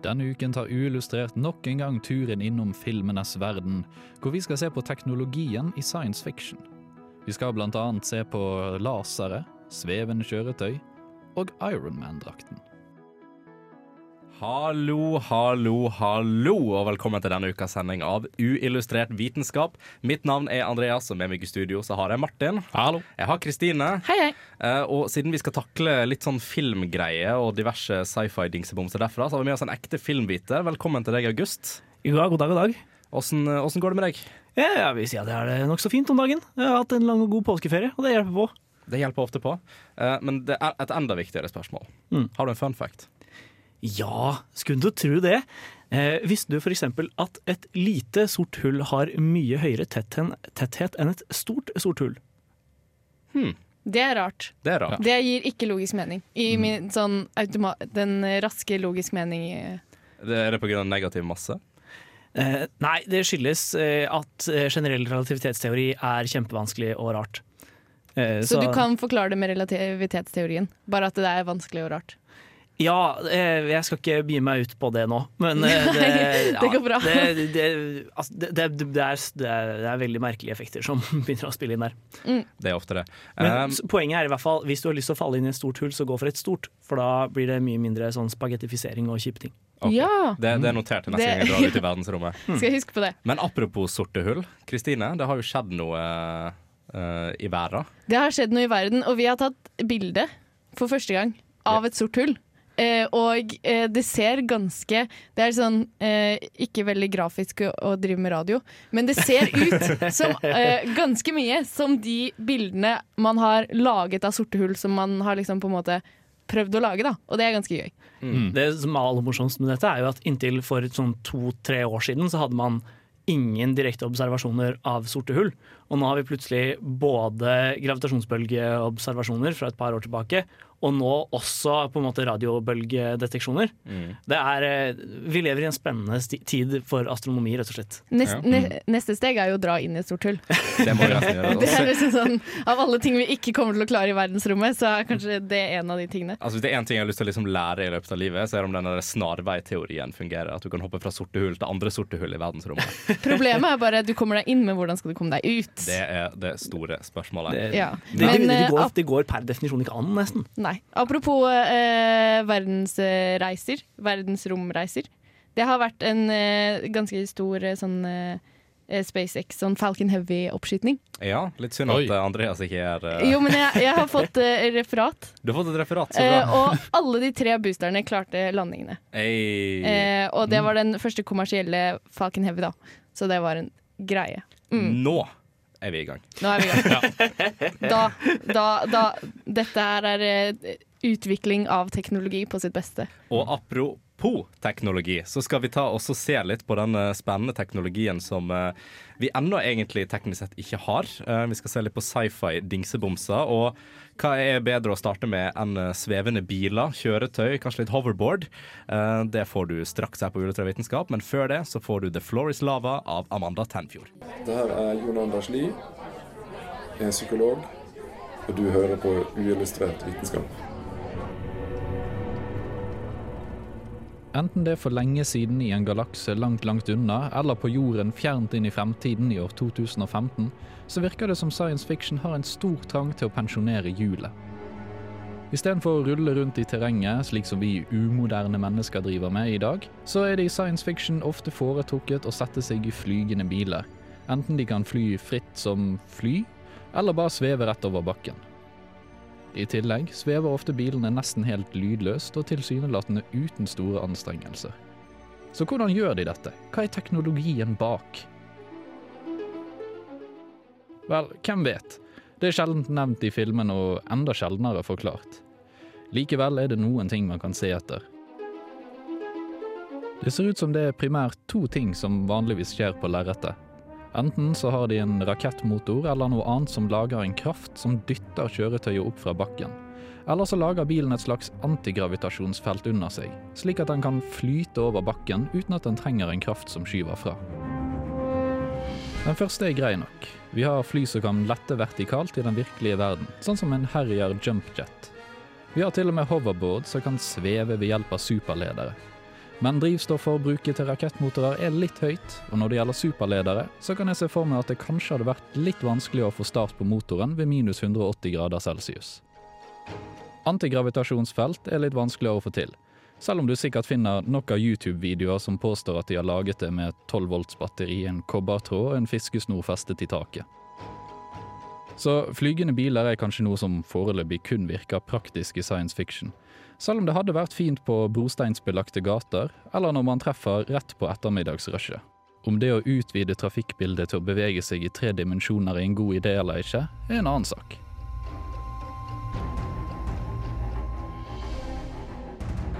Denne uken tar Uillustrert nok en gang turen innom filmenes verden, hvor vi skal se på teknologien i science fiction. Vi skal annet se på lasere, svevende kjøretøy og Ironman-drakten. Hallo, hallo, hallo, og velkommen til denne ukas sending av Uillustrert vitenskap. Mitt navn er Andreas, og med meg i studio så har jeg Martin. Hallo. Jeg har Kristine. Hei, hei. Eh, og siden vi skal takle litt sånn filmgreier og diverse sci-fi-dingsebomser derfra, så har vi med oss en ekte filmviter. Velkommen til deg, August. Ja, god dag, god dag. Åssen eh, går det med deg? Ja, jeg vil si at det er det nokså fint om dagen. Jeg har hatt en lang og god påskeferie, og det hjelper på. Det hjelper ofte på. Eh, men det er et enda viktigere spørsmål. Mm. Har du en fun fact? Ja, skulle du tro det. Eh, visste du f.eks. at et lite sort hull har mye høyere tetthet enn et stort sort hull? Det er rart. Det er rart. Det gir ikke logisk mening. I min sånn automa den raske logisk mening i- Det er det pga. negativ masse? Eh, nei, det skyldes eh, at eh, generell relativitetsteori er kjempevanskelig og rart. Eh, Så du kan forklare det med relativitetsteorien, bare at det er vanskelig og rart. Ja, eh, jeg skal ikke begynne meg ut på det nå, men eh, det, Nei, det går bra. Det, det, altså, det, er, det, er, veldig merkelige effekter som begynner å spille inn der. Det er ofte det. Men um, poenget er i hvert fall, hvis du har lyst til å falle inn i et stort hull, så gå for et stort. For da blir det mye mindre sånn spagettifisering og kjipe ting. Okay. Ja! det, det er notert til neste gang jeg drar ut i verdensrommet. Skal jeg huske på det. Men apropos sorte hull. Kristine, det har jo skjedd noe uh, i verden. Det har skjedd noe i verden, og vi har tatt bilde for første gang av et sort hull. Eh, og eh, det ser ganske Det er sånn eh, ikke veldig grafisk å, å drive med radio, men det ser ut som eh, ganske mye som de bildene man har laget av sorte hull, som man har liksom på en måte prøvd å lage, da. Og det er ganske gøy. Det som er aller morsomst med dette, er jo at inntil for sånn to-tre år siden så hadde man ingen direkte observasjoner av sorte hull. Og nå har vi plutselig både gravitasjonsbølgeobservasjoner fra et par år tilbake, og nå også på en måte radiobølgedeteksjoner. Det er, eh, vi lever i en spennende sti- tid for astronomi, rett og slett. Nest, Ja. ne, neste steg er jo å dra inn i et stort hull. Det må vi nesten gjøre. Det er liksom sånn, Av alle ting vi ikke kommer til å klare i verdensrommet, så er kanskje det en av de tingene. Altså, hvis det er én ting jeg har lyst til å liksom lære i løpet av livet, så er det om den der snarveiteorien fungerer. At du kan hoppe fra sorte hull til andre sorte hull i verdensrommet. Problemet er bare at du kommer deg inn, men hvordan skal du komme deg ut? Det er det store spørsmålet. Det, Ja. det, det, Men, det, eh, går, det går per definisjon ikke an, nesten. Nei. Apropos eh, verdensreiser, verdensromreiser. Det har vært en eh, ganske stor eh, sånn eh, SpaceX, sånn Falcon Heavy-oppskyting. Ja, Litt synd Oi. at eh, Andreas ikke er uh... Jo, men jeg, jeg har fått uh, referat, Du har fått et referat, så bra. bra. og alle de tre boosterne klarte landingene. Hey. Eh, og det var den første kommersielle Falcon Heavy, da. Så det var en greie. Mm. Nå er vi i gang. Nå er vi i gang. Da, da, da Dette her er eh, utvikling av teknologi på sitt beste. Og apropos teknologi, så skal vi ta og se litt på den spennende teknologien som eh, vi ennå egentlig teknisk sett ikke har. Eh, vi skal se litt på sci-fi-dingsebomser. Og hva er bedre å starte med enn eh, svevende biler, kjøretøy, kanskje litt hoverboard? Det får du straks her på Uletra vitenskap, men før det så får du The Floor Is Lava av Amanda Tenfjord. Det her er Jon Anders Lie, er psykolog, og du hører på uillustrert vitenskap. Enten det er for lenge siden i en galakse langt, langt unna, eller på jorden fjernt inn i fremtiden i år 2015, så virker det som science fiction har en stor trang til å pensjonere hjulet. Istedenfor å rulle rundt i terrenget, slik som vi umoderne mennesker driver med i dag, så er det i science fiction ofte foretrukket å sette seg i flygende biler. Enten de kan fly fritt som fly, eller bare sveve rett over bakken. I tillegg svever ofte bilene nesten helt lydløst og tilsynelatende uten store anstrengelser. Så hvordan gjør de dette? Hva er teknologien bak? Vel, hvem vet? Det er sjelden nevnt i filmen og enda sjeldnere forklart. Likevel er det noen ting man kan se etter. Det ser ut som det er primært to ting som vanligvis skjer på lerretet. Enten så har de en rakettmotor eller noe annet som lager en kraft som dytter kjøretøyet opp fra bakken. Eller så lager bilen et slags antigravitasjonsfelt under seg, slik at den kan flyte over bakken uten at den trenger en kraft som skyver fra. Den første er grei nok. Vi har fly som kan lette vertikalt i den virkelige verden, sånn som en Harrier jumpjet. Vi har til og med hoverboard som kan sveve ved hjelp av superledere. Men drivstofforbruket til rakettmotorer er litt høyt, og når det gjelder superledere, så kan jeg se for meg at det kanskje hadde vært litt vanskeligere å få start på motoren ved minus 180 grader celsius. Antigravitasjonsfelt er litt vanskeligere å få til, selv om du sikkert finner nok av YouTube-videoer som påstår at de har laget det med et 12 volts batteri, en kobbertråd og en fiskesnor festet i taket. Så flygende biler er kanskje noe som foreløpig kun virker praktisk i science fiction, selv om det hadde vært fint på brosteinsbelagte gater, eller når man treffer rett på ettermiddagsrushet. Om det å utvide trafikkbildet til å bevege seg i tre dimensjoner er en god idé eller ikke, er en annen sak.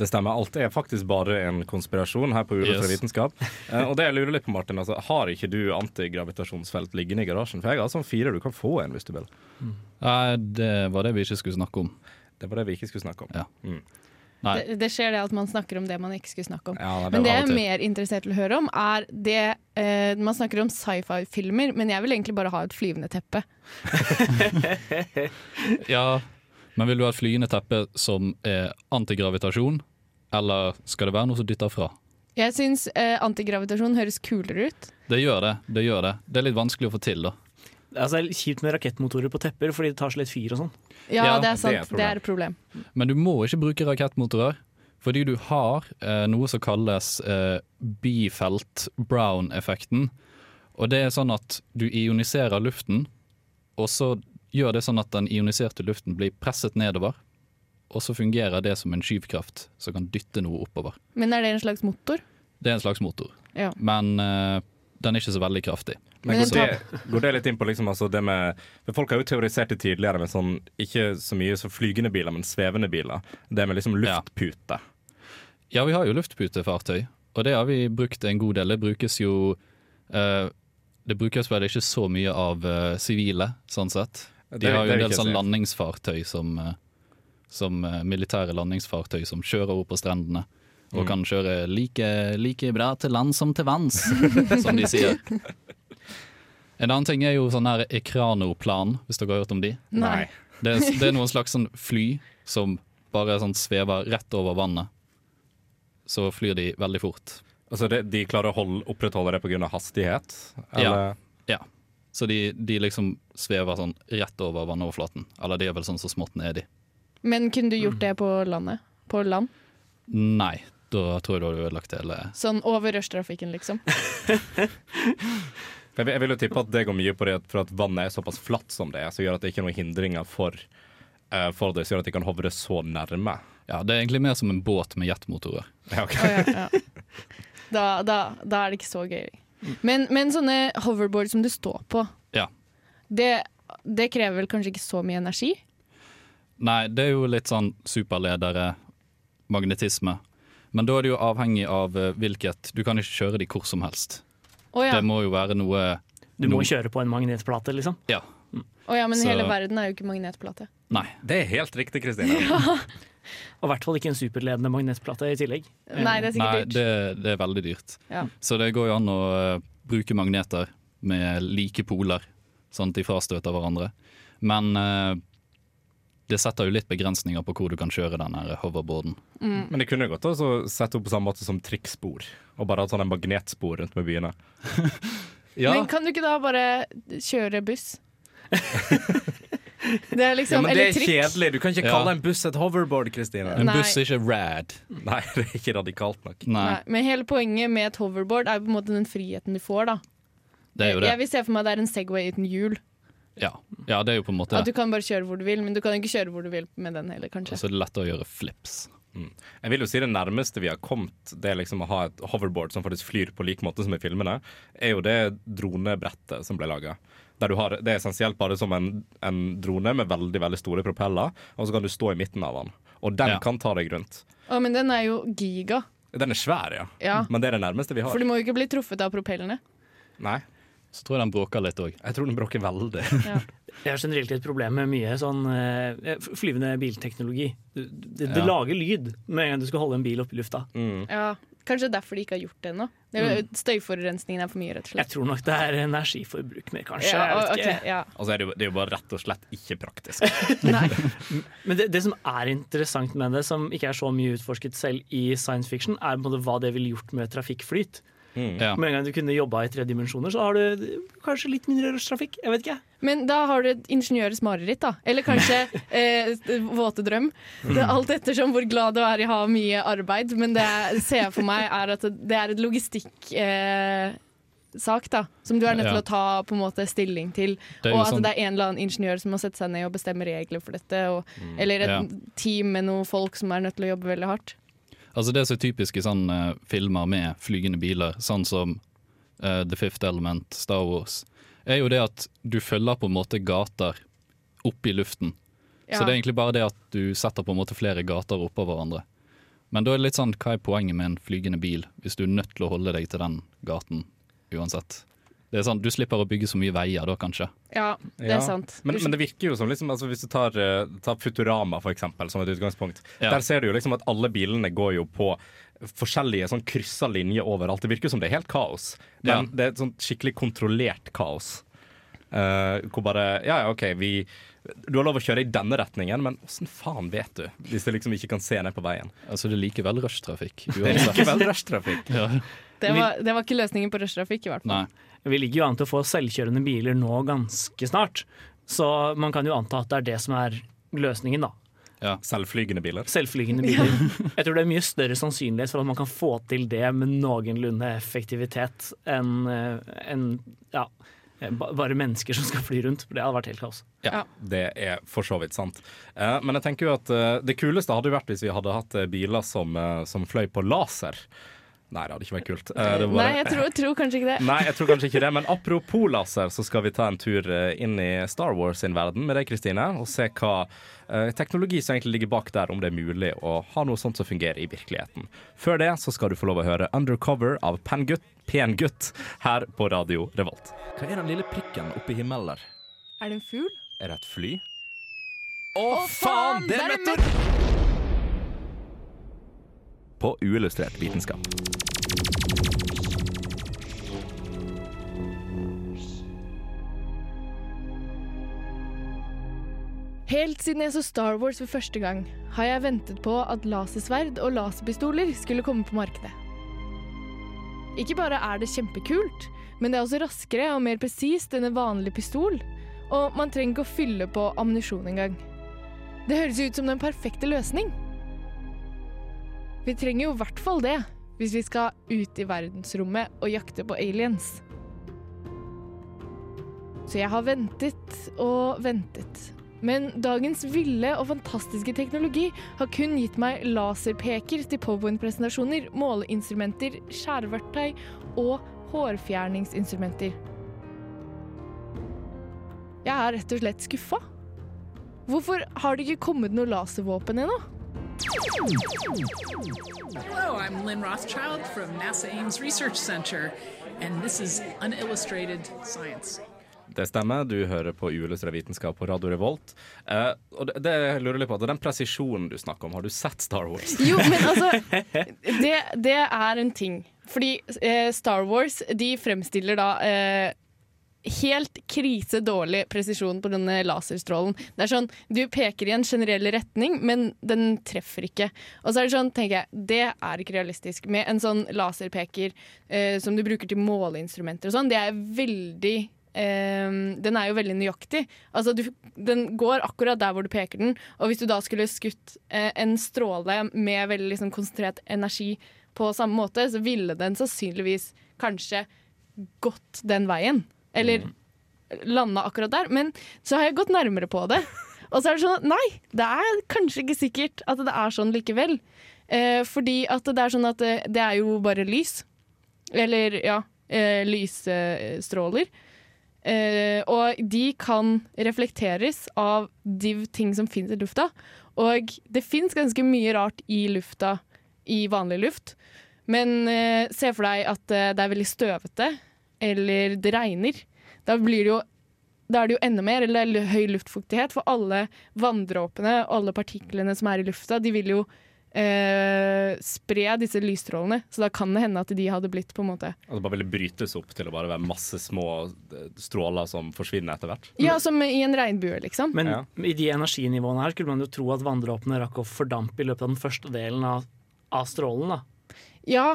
Det stemmer. Alt er faktisk bare en konspirasjon her på for Yes. vitenskap. Eh, og det jeg lurer litt på, Martin, altså, har ikke du antigravitasjonsfelt liggende i garasjen? For jeg har sånn fire du kan få en hvis du vil. Nei, det var det vi ikke skulle snakke om. Det var det vi ikke skulle snakke om. Ja. Mm. Nei. Det, det skjer det at man snakker om det man ikke skulle snakke om. Ja, nei, Men det jeg er mer interessert til å høre om, er det eh, Man snakker om sci-fi-filmer, men jeg vil egentlig bare ha et flyvende teppe. Ja, men vil du ha et flyende teppe som er antigravitasjon, eller skal det være noe som dytter fra? Jeg syns eh, antigravitasjon høres kulere ut. Det gjør det. Det gjør det. Det er litt vanskelig å få til, da. Altså, det er litt kjipt med rakettmotorer på tepper, fordi det tar så litt fyr og sånn. Ja, Ja, det det er er sant. et Det er et problem. Men du må ikke bruke rakettmotorer, fordi du har eh, noe som kalles eh, bifelt-brown-effekten. Og det er sånn at du ioniserer luften, og så gjør det sånn at den ioniserte luften blir presset nedover. Og så fungerer det som en skyvkraft som kan dytte noe oppover. Men er det en slags motor? Det er en slags motor, Ja. men uh, den er ikke så veldig kraftig. Men går det, går det litt inn på liksom, altså det med for Folk har jo teorisert det tidligere med sånn, ikke så mye så flygende biler, men svevende biler. Det med liksom Ja. luftpute. Ja, vi har jo luftputefartøy, og det har vi brukt en god del. Det brukes jo uh, Det brukes vel ikke så mye av sivile, sivile, sånn sett. De har jo en del sånn landingsfartøy som, eh, som eh, militære landingsfartøy som kjører opp på strendene. Og Mm. kan kjøre like, like bra til land som til vanns, som de sier. En annen ting er jo sånn her ekranoplan, hvis dere har hørt om de. Nei. Det er, det er noen slags sånn fly som bare sånn svever rett over vannet. Så flyr de veldig fort. Altså det, De klarer å holde, opprettholde det pga. hastighet? Eller? Ja. Så de, de liksom svever sånn rett over vannoverflaten. Eller de er vel sånn så smått nedi. Men kunne du gjort det på landet? På land? Nei, da tror jeg du hadde ødelagt hele Sånn over rushtrafikken, liksom? Jeg vil, jeg vil jo tippe at det går mye på det for at vannet er såpass flatt som det er, som gjør at det ikke er noen hindringer for, uh, for det, som gjør at de kan hovre så nærme. Ja, det er egentlig mer som en båt med jetmotorer. Ja, okay. oh, ja, ja. Da, da, da er det ikke så gøy. Men, men sånne hoverboard som du står på, Ja. det, det krever vel kanskje ikke så mye energi? Nei, det er jo litt sånn superledere, magnetisme. Men da er det jo avhengig av eh, hvilket Du kan ikke kjøre de hvor som helst. Oh, ja. Det må jo være noe Du må noe- kjøre på en magnetplate, liksom. Ja. Å ja, men Så- hele verden er jo ikke magnetplate. Nei. Det er helt riktig, Kristine. Og i hvert fall ikke en superledende magnetplate i tillegg. Nei, det er Nei, sikkert dyrt. det, det er veldig dyrt. Ja. Så det går jo an å eh, bruke magneter med like poler, sånn at de frastøter hverandre. Men eh, det setter jo litt begrensninger på hvor du kan kjøre den hoverboarden. hoverboarden. Men de kunne godt også sette opp på samme måte som trikkspor, og bare hatt sånn en magnetspor rundt med byene. Ja, Men kan du ikke da bare kjøre buss? det er liksom Ja, men det er trikk. kjedelig. Du kan ikke Ja. kalle en buss et hoverboard, Kristine. en buss er ikke rad. Nei, det er ikke radikalt nok. Nei, Nei, men hele poenget med et hoverboard er på en måte den friheten du får. da det er jo det. Jeg vil se for meg at det er en Segway uten hjul. Ja, ja det er jo på en måte At du kan bare kjøre hvor du vil, men du kan ikke kjøre hvor du vil med den heller, kanskje. Så det er lettere å gjøre flips. Jeg vil jo si Det nærmeste vi har kommet Det er liksom å ha et hoverboard som faktisk flyr på lik måte som i filmene, er jo det dronebrettet som ble laga. Har, det er essensielt bare som en, en drone med veldig veldig store propeller, og så kan du stå i midten av den. Og den Ja. kan ta deg rundt. Å, men den er jo giga. Den er svær, ja. Ja. Men det er det nærmeste vi har. For du må jo ikke bli truffet av propellene. Nei. Så tror jeg den bråker litt òg. Jeg tror den bråker veldig. Jeg har generelt et problem med mye sånn eh, flyvende bilteknologi. Det, det, det Ja. lager lyd med en gang du skal holde en bil oppe i lufta. Ja, Kanskje derfor de ikke har gjort det ennå. Det er- Støyforurensningen er for mye, rett og slett. Jeg tror nok det er energiforbruk mer, kanskje. Ja, jeg vet ok, ikke. ja. Altså er det, jo, det er jo bare rett og slett ikke praktisk. Men det, det som er interessant med det, som ikke er så mye utforsket selv i science fiction, er på en måte hva det ville gjort med trafikkflyt. Ja. Med en gang du kunne jobba i tre dimensjoner, så har du kanskje litt mindre rushtrafikk. Jeg vet ikke. Men da har du et ingeniøres mareritt, da. Eller kanskje eh, våte drøm. Det er alt ettersom hvor glad du er i å ha mye arbeid. Men det jeg ser for meg, er at det er et logistikk... Eh, sak da, som du er nødt til Ja. å ta på en måte stilling til. Og at sånn- det er en eller annen ingeniør som må sette seg ned og bestemme regler for dette. Og, Mm. Eller et Ja. team med noen folk som er nødt til å jobbe veldig hardt. Altså Det som er typisk i sånne filmer med flygende biler, sånn som uh, The Fifth Element, Star Wars, er jo det at du følger på en måte gater opp i luften. Ja. Så det er egentlig bare det at du setter på en måte flere gater oppå hverandre. Men da er det litt sånn, hva er poenget med en flygende bil, hvis du er nødt til å holde deg til den gaten uansett? Det er sånn, Du slipper å bygge så mye veier da, kanskje. Ja, det Ja. er sant. Men, men det virker jo som liksom, altså Hvis du tar, eh, tar Futurama for eksempel, som et utgangspunkt. Ja. Der ser du jo liksom at alle bilene går jo på forskjellige sånn kryssa linjer overalt. Det virker jo som det er helt kaos. Men Ja. det er et sånn skikkelig kontrollert kaos. Uh, hvor bare Ja, ja, OK, vi Du har lov å kjøre i denne retningen, men åssen faen vet du? Hvis du liksom ikke kan se ned på veien. Altså Det er likevel rushtrafikk. Det likevel rushtrafikk. Ja. Det var, det var ikke løsningen på rushtrafikk, i hvert fall. Nei. Vi ligger jo an til å få selvkjørende biler nå ganske snart. Så man kan jo anta at det er det som er løsningen, da. Ja. Selvflygende biler. Selvflygende biler. Jeg tror det er mye større sannsynlighet for at man kan få til det med noenlunde effektivitet enn en, ja, bare mennesker som skal fly rundt. Det hadde vært helt kaos. Ja, det er for så vidt sant. Eh, men jeg tenker jo at eh, det kuleste hadde vært hvis vi hadde hatt eh, biler som, eh, som fløy på laser. Nei, det hadde ikke vært kult. Eh, det var Nei, jeg tror, tror kanskje ikke det. Nei, jeg tror kanskje ikke det, men apropos laser, så skal vi ta en tur eh, inn i Star Wars sin verden med deg, Kristine, og se hva eh, teknologi som egentlig ligger bak der, om det er mulig å ha noe sånt som fungerer i virkeligheten. Før det så skal du få lov å høre 'Undercover' av Pengutt, Pen Gutt her på Radio Revolt. Hva er den lille prikken oppe i himmelen der? Er det en fugl? Er det et fly? Å, faen! Det er meteor! På uillustrert vitenskap. Helt siden jeg så Star Wars for første gang, har jeg ventet på at lasersverd og laserpistoler skulle komme på markedet. Ikke bare er det kjempekult, men det er også raskere og mer presist enn en vanlig pistol, og man trenger ikke å fylle på ammunisjon engang. Det høres ut som den perfekte løsning. Vi trenger jo i hvert fall det, hvis vi skal ut i verdensrommet og jakte på aliens. Så jeg har ventet og ventet. Men dagens ville og fantastiske teknologi har kun gitt meg laserpeker til powerpoint-presentasjoner, måleinstrumenter, skjæreverktøy og hårfjerningsinstrumenter. Jeg er rett og slett skuffa. Hvorfor har det ikke kommet noe laservåpen ennå? Hello, I'm Lynn Rothschild from NASA Ames Research Center, and this is Unillustrated Science. Det stemmer, du hører på uillustrert vitenskap på Radio Revolt. Eh, og det, det jeg lurer litt på, Den presisjonen du snakker om, har du sett Star Wars? Jo, men altså Det, det er en ting. Fordi eh, Star Wars de fremstiller da eh, helt krisedårlig presisjon på denne laserstrålen. Det er sånn, Du peker i en generell retning, men den treffer ikke. Og så er det sånn, tenker jeg, det er ikke realistisk. Med en sånn laserpeker eh, som du bruker til måleinstrumenter og sånn, det er veldig eh, den er jo veldig nøyaktig. Altså, du, den går akkurat der hvor du peker den. Og hvis du da skulle skutt eh, en stråle med veldig liksom, konsentrert energi på samme måte, så ville den sannsynligvis kanskje gått den veien. Eller landa akkurat der. Men så har jeg gått nærmere på det. Og så er det sånn at nei, det er kanskje ikke sikkert at det er sånn likevel. Eh, fordi at det er sånn at det, det er jo bare lys. Eller ja, eh, lysstråler. Eh, og de kan reflekteres av de ting som finnes i lufta. Og det fins ganske mye rart i lufta i vanlig luft. Men eh, se for deg at eh, det er veldig støvete eller det regner, da blir det jo da er det jo enda mer, eller det er høy luftfuktighet, for alle vanndråpene og alle partiklene som er i lufta, de vil jo eh, spre disse lysstrålene. Så da kan det hende at de hadde blitt på en måte Altså bare ville brytes opp til å bare være masse små eh, stråler som forsvinner etter hvert. Ja, som i en regnbue, liksom. Men Ja. i de energinivåene her skulle man jo tro at vanndråpene rakk å fordampe i løpet av den første delen av, av strålen. da. Ja.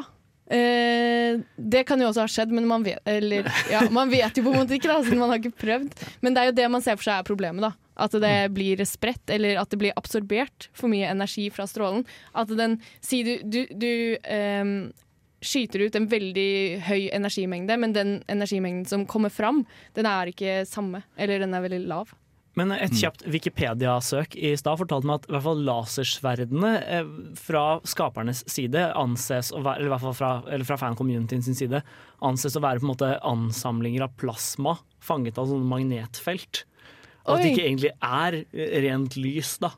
Eh, det kan jo også ha skjedd, men man vet, eller, ja, man vet jo på en måte ikke, da, siden man har ikke prøvd. Men det er jo det man ser for seg er problemet. da At det blir spredt, eller at det blir absorbert for mye energi fra strålen. At den Si du, du, du eh, skyter ut en veldig høy energimengde, men den energimengden som kommer fram, den er ikke samme. Eller den er veldig lav. Men et kjapt Wikipedia-søk i stad fortalte meg at i hvert fall lasersverdene eh, fra skapernes side anses å være, eller i hvert fall fra, eller fra fan-communityen sin side, anses å være på en måte ansamlinger av plasma fanget av sånne magnetfelt. Og at det ikke egentlig er rent lys, da.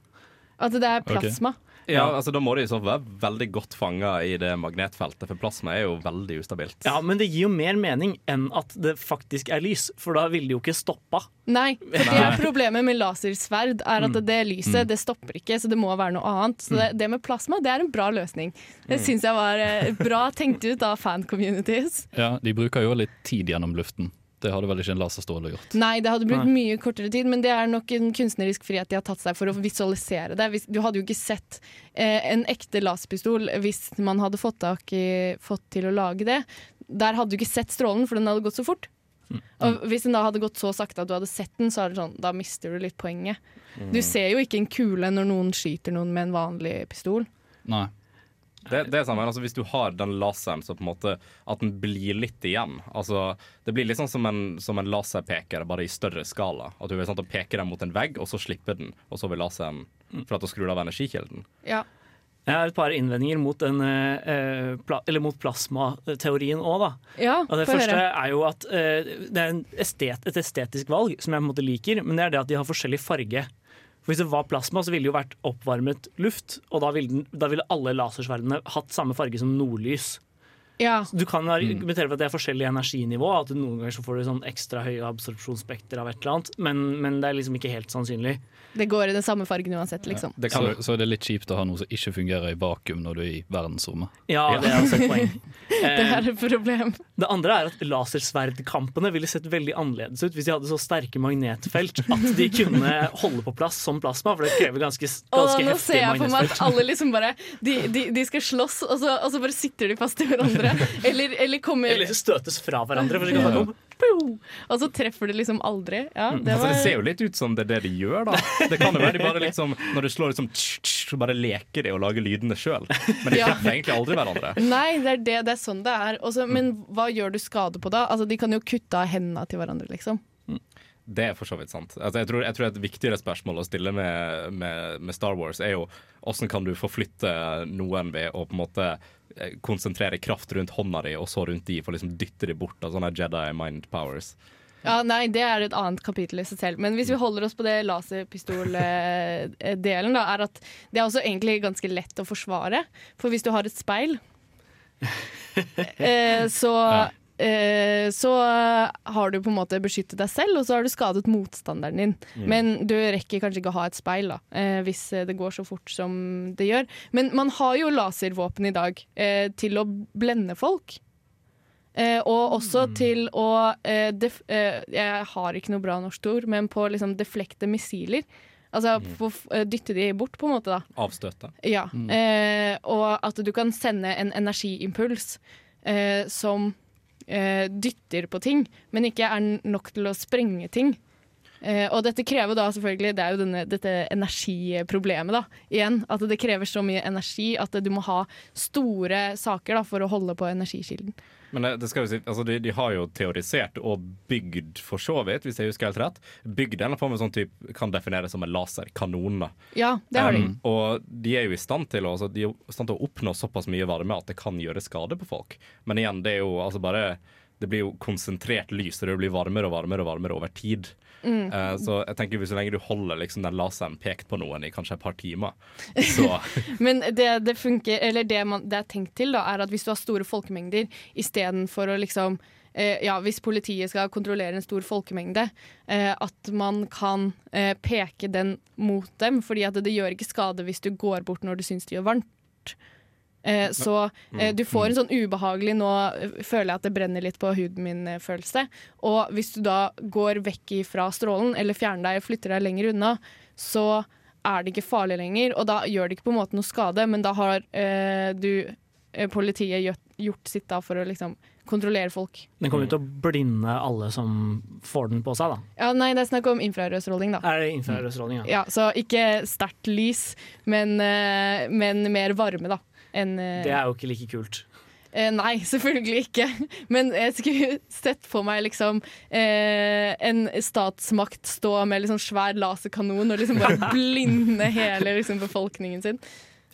At det er plasma. Ja, altså Da må det jo så være veldig godt fanga i det magnetfeltet, for plasma er jo veldig ustabilt. Ja, Men det gir jo mer mening enn at det faktisk er lys, for da ville det jo ikke stoppa. Nei, for det er problemet med lasersverd er at det lyset Mm. det stopper ikke, så det må være noe annet. Så det, det med plasma det er en bra løsning. Det Mm. syns jeg var eh, bra tenkt ut av fan-communities. Ja, De bruker jo litt tid gjennom luften. Det hadde vel ikke en laserstråle gjort. Nei, det hadde brukt Nei. mye kortere tid, men det er nok en kunstnerisk frihet de har tatt seg for å visualisere det. Du hadde jo ikke sett eh, en ekte laserpistol hvis man hadde fått, tak i, fått til å lage det. Der hadde du ikke sett strålen, for den hadde gått så fort. Og hvis den da hadde gått så sakte at du hadde sett den, så er det sånn, da mister du litt poenget. Du ser jo ikke en kule når noen skyter noen med en vanlig pistol. Nei. Det, det er samme, altså Hvis du har den laseren så på en måte at den blir litt igjen altså Det blir litt sånn som en, som en laserpeker, bare i større skala. At du vil sånn, peke peker den mot en vegg, og så slipper den, og så vil laseren for at du skrur av energikilden. Ja. Jeg har et par innvendinger mot, den, eh, pla eller mot plasmateorien òg, da. Ja, Og det første høre. er jo at eh, det er en estet, et estetisk valg som jeg på en måte liker, men det er det at de har forskjellig farge. For Hvis det var plasma, så ville det jo vært oppvarmet luft, og da ville, den, da ville alle lasersverdene hatt samme farge som nordlys. Ja. Du kan argumentere for at det er forskjellig energinivå, at du noen ganger så får du sånn ekstra høye absorpsjonsspekter av et eller annet, men, men det er liksom ikke helt sannsynlig. Det går i den samme fargen uansett, liksom. Så, så det er litt kjipt å ha noe som ikke fungerer i vakuum når du er i verdensrommet. Ja, det er også et poeng. Det er et problem. Det andre er at lasersverdkampene ville sett veldig annerledes ut hvis de hadde så sterke magnetfelt at de kunne holde på plass som plasma, for det krever ganske, heftige magnetfelt nå ser jeg for meg at alle liksom bare De, de, de skal slåss, og så, og så bare sitter de fast i hverandre. Eller, eller kommer Eller støtes fra hverandre. For å det sånn. Og så treffer de liksom aldri. Ja, det altså, det ser jo litt ut som det er det de gjør, da. Det kan jo være de bare liksom Når du slår liksom så bare leker de og lager lydene sjøl. Men de Ja. treffer egentlig aldri hverandre. Nei, det er, det, det er sånn det er. Også, men hva gjør du skade på da? Altså, de kan jo kutte av hendene til hverandre, liksom. Det er for så vidt sant. Altså, jeg, tror, jeg tror et viktigere spørsmål å stille med, med, med Star Wars er jo hvordan kan du forflytte noen ved å på en måte konsentrere kraft rundt hånda di, og så rundt de for å liksom dytte de bort av sånne Jedi mind powers. Ja, nei, Det er et annet kapittel i seg selv. Men hvis vi holder oss på det laserpistol-delen, da, er at det er også egentlig ganske lett å forsvare. For hvis du har et speil, eh, så eh, så har du på en måte beskyttet deg selv, og så har du skadet motstanderen din. Mm. Men du rekker kanskje ikke å ha et speil da, eh, hvis det går så fort som det gjør. Men man har jo laservåpen i dag eh, til å blende folk. Eh, og også til å eh, eh, Jeg har ikke noe bra norsk ord, men på liksom deflekte missiler. Altså på, f- eh, dytte de bort, på en måte. da Avstøte. Ja. Eh, og at du kan sende en energiimpuls eh, som eh, dytter på ting, men ikke er nok til å sprenge ting. Eh, og dette krever da selvfølgelig Det er jo denne, dette energiproblemet, da. Igjen. At det krever så mye energi at du må ha store saker da, for å holde på energikilden. Men det, det skal jo si, altså de, de har jo teorisert og bygd, for så vidt, hvis jeg husker helt rett, bygd en form sånn type kan defineres som en laserkanon. Ja, det har de. Um, og de er jo i stand til å, altså, de er i stand til å oppnå såpass mye varme at det kan gjøre skade på folk. Men igjen, det er jo altså bare Det blir jo konsentrert lys, og det blir varmere og varmere og varmere over tid. Mm. Uh, så jeg tenker så lenge du holder liksom, den laseren pekt på noen i kanskje et par timer, så Men det det funker, eller det, man, det er tenkt til, da, er at hvis du har store folkemengder, istedenfor å liksom eh, ja, hvis politiet skal kontrollere en stor folkemengde, eh, at man kan eh, peke den mot dem, fordi at det gjør ikke skade hvis du går bort når du syns det gjør varmt. Eh, så eh, du får en sånn ubehagelig 'nå eh, føler jeg at det brenner litt på huden min'-følelse. Og hvis du da går vekk fra strålen, eller fjerner deg og flytter deg lenger unna, så er det ikke farlig lenger, og da gjør det ikke på en måte noe skade, men da har eh, du eh, politiet gjort, gjort sitt da for å liksom kontrollere folk. Den kommer jo til å blinde alle som får den på seg, da. Ja, nei, det er snakk om infrarødstråling, da. Er det infrarødstråling, ja. Ja, så ikke sterkt lys, men, eh, men mer varme, da. Eh, Det er jo ikke like kult. Eh, nei, selvfølgelig ikke. Men jeg skulle sett for meg liksom eh, en statsmakt stå med liksom svær laserkanon og liksom bare blinde hele liksom, befolkningen sin.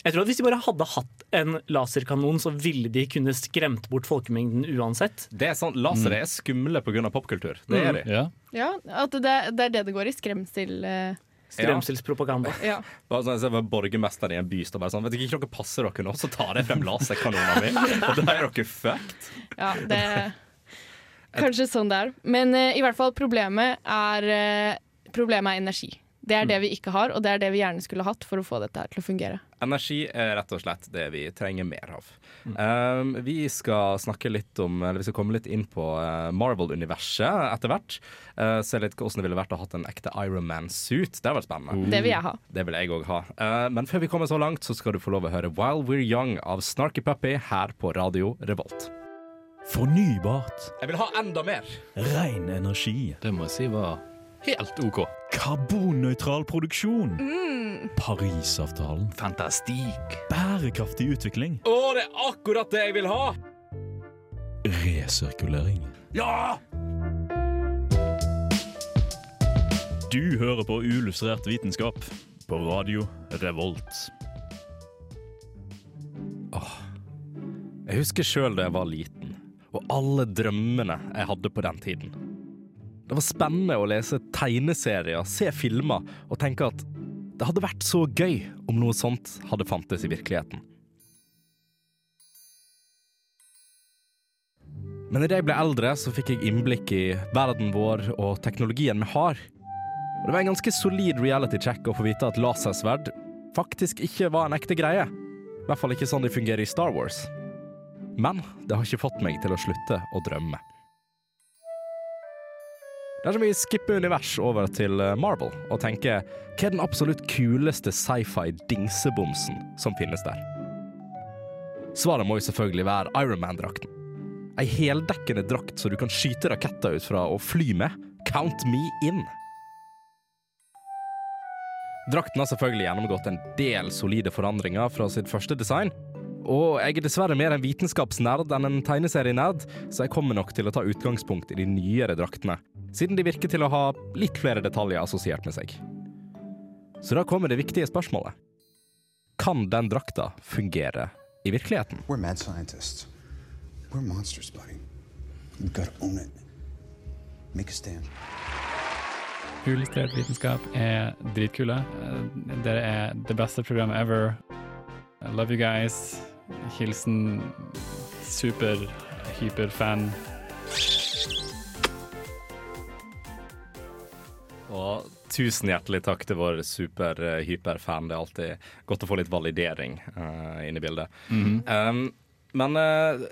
Jeg tror at Hvis de bare hadde hatt en laserkanon, så ville de kunne skremt bort folkemengden uansett. Det er sånn, Lasere er skumle pga. popkultur. Det er de. Ja. Ja, at det, det er det det går i. Skremsel. Eh. Skremselspropaganda. Ja. Bare sånn, jeg var borgermester i en by står bare sånn Vet ikke dere passer dere nå, så tar jeg frem laserkanonene mine, Og da er dere fucked. Ja, det Kanskje sånn det er. Men uh, i hvert fall, problemet er, uh, problemet er energi. Det er det vi ikke har, og det er det vi gjerne skulle hatt for å få dette her til å fungere. Energi er rett og slett det vi trenger mer av. Um, vi skal snakke litt om Eller vi skal komme litt inn på uh, Marvel-universet etter hvert. Uh, se litt hvordan det ville vært å ha en ekte Iron Man-suit. Det har vært spennende. Det vil jeg ha. Det vil jeg òg ha. Uh, men før vi kommer så langt, så skal du få lov å høre While We're Young av Snarky Puppy her på Radio Revolt. Fornybart. Jeg vil ha enda mer! Ren energi. Det må jeg si var helt OK. Karbonnøytral produksjon. Mm. Parisavtalen. Fantastikk. Bærekraftig utvikling. Å, det er akkurat det jeg vil ha! Resirkulering. Ja! Du hører på Ulustrert vitenskap på Radio Revolt. Åh. Jeg husker sjøl da jeg var liten, og alle drømmene jeg hadde på den tiden. Det var spennende å lese tegneserier, se filmer og tenke at det hadde vært så gøy om noe sånt hadde fantes i virkeligheten. Men idet jeg ble eldre, så fikk jeg innblikk i verden vår og teknologien vi har. Og det var en ganske solid reality check å få vite at lasersverd faktisk ikke var en ekte greie. I hvert fall ikke sånn de fungerer i Star Wars. Men det har ikke fått meg til å slutte å drømme. Dersom vi skipper univers over til eh, Marvel og tenker hva er den absolutt kuleste sci-fi-dingsebomsen som finnes der? Svaret må jo selvfølgelig være Iron Man-drakten. Ei heldekkende drakt så du kan skyte raketter ut fra og fly med. Count me in! Drakten har selvfølgelig gjennomgått en del solide forandringer fra sitt første design, og jeg er dessverre mer en vitenskapsnerd enn en tegneserienerd, så jeg kommer nok til å ta utgangspunkt i de nyere draktene, siden de virker til å ha litt flere detaljer assosiert med seg. Så da kommer det viktige spørsmålet. Kan den drakta fungere i virkeligheten? We're mad scientists. We're monsters, buddy. You gotta own it. Make a stand. Uillustrert vitenskap er dritkule. Dere er det beste programmet ever. I love you guys. Hilsen super, Og tusen hjertelig takk til vår super-hyper-fan. Det er alltid godt å få litt validering uh, inn i bildet. Mhm. um, men uh,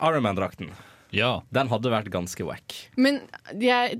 Ironman-drakten, Ja. den hadde vært ganske wack. Men det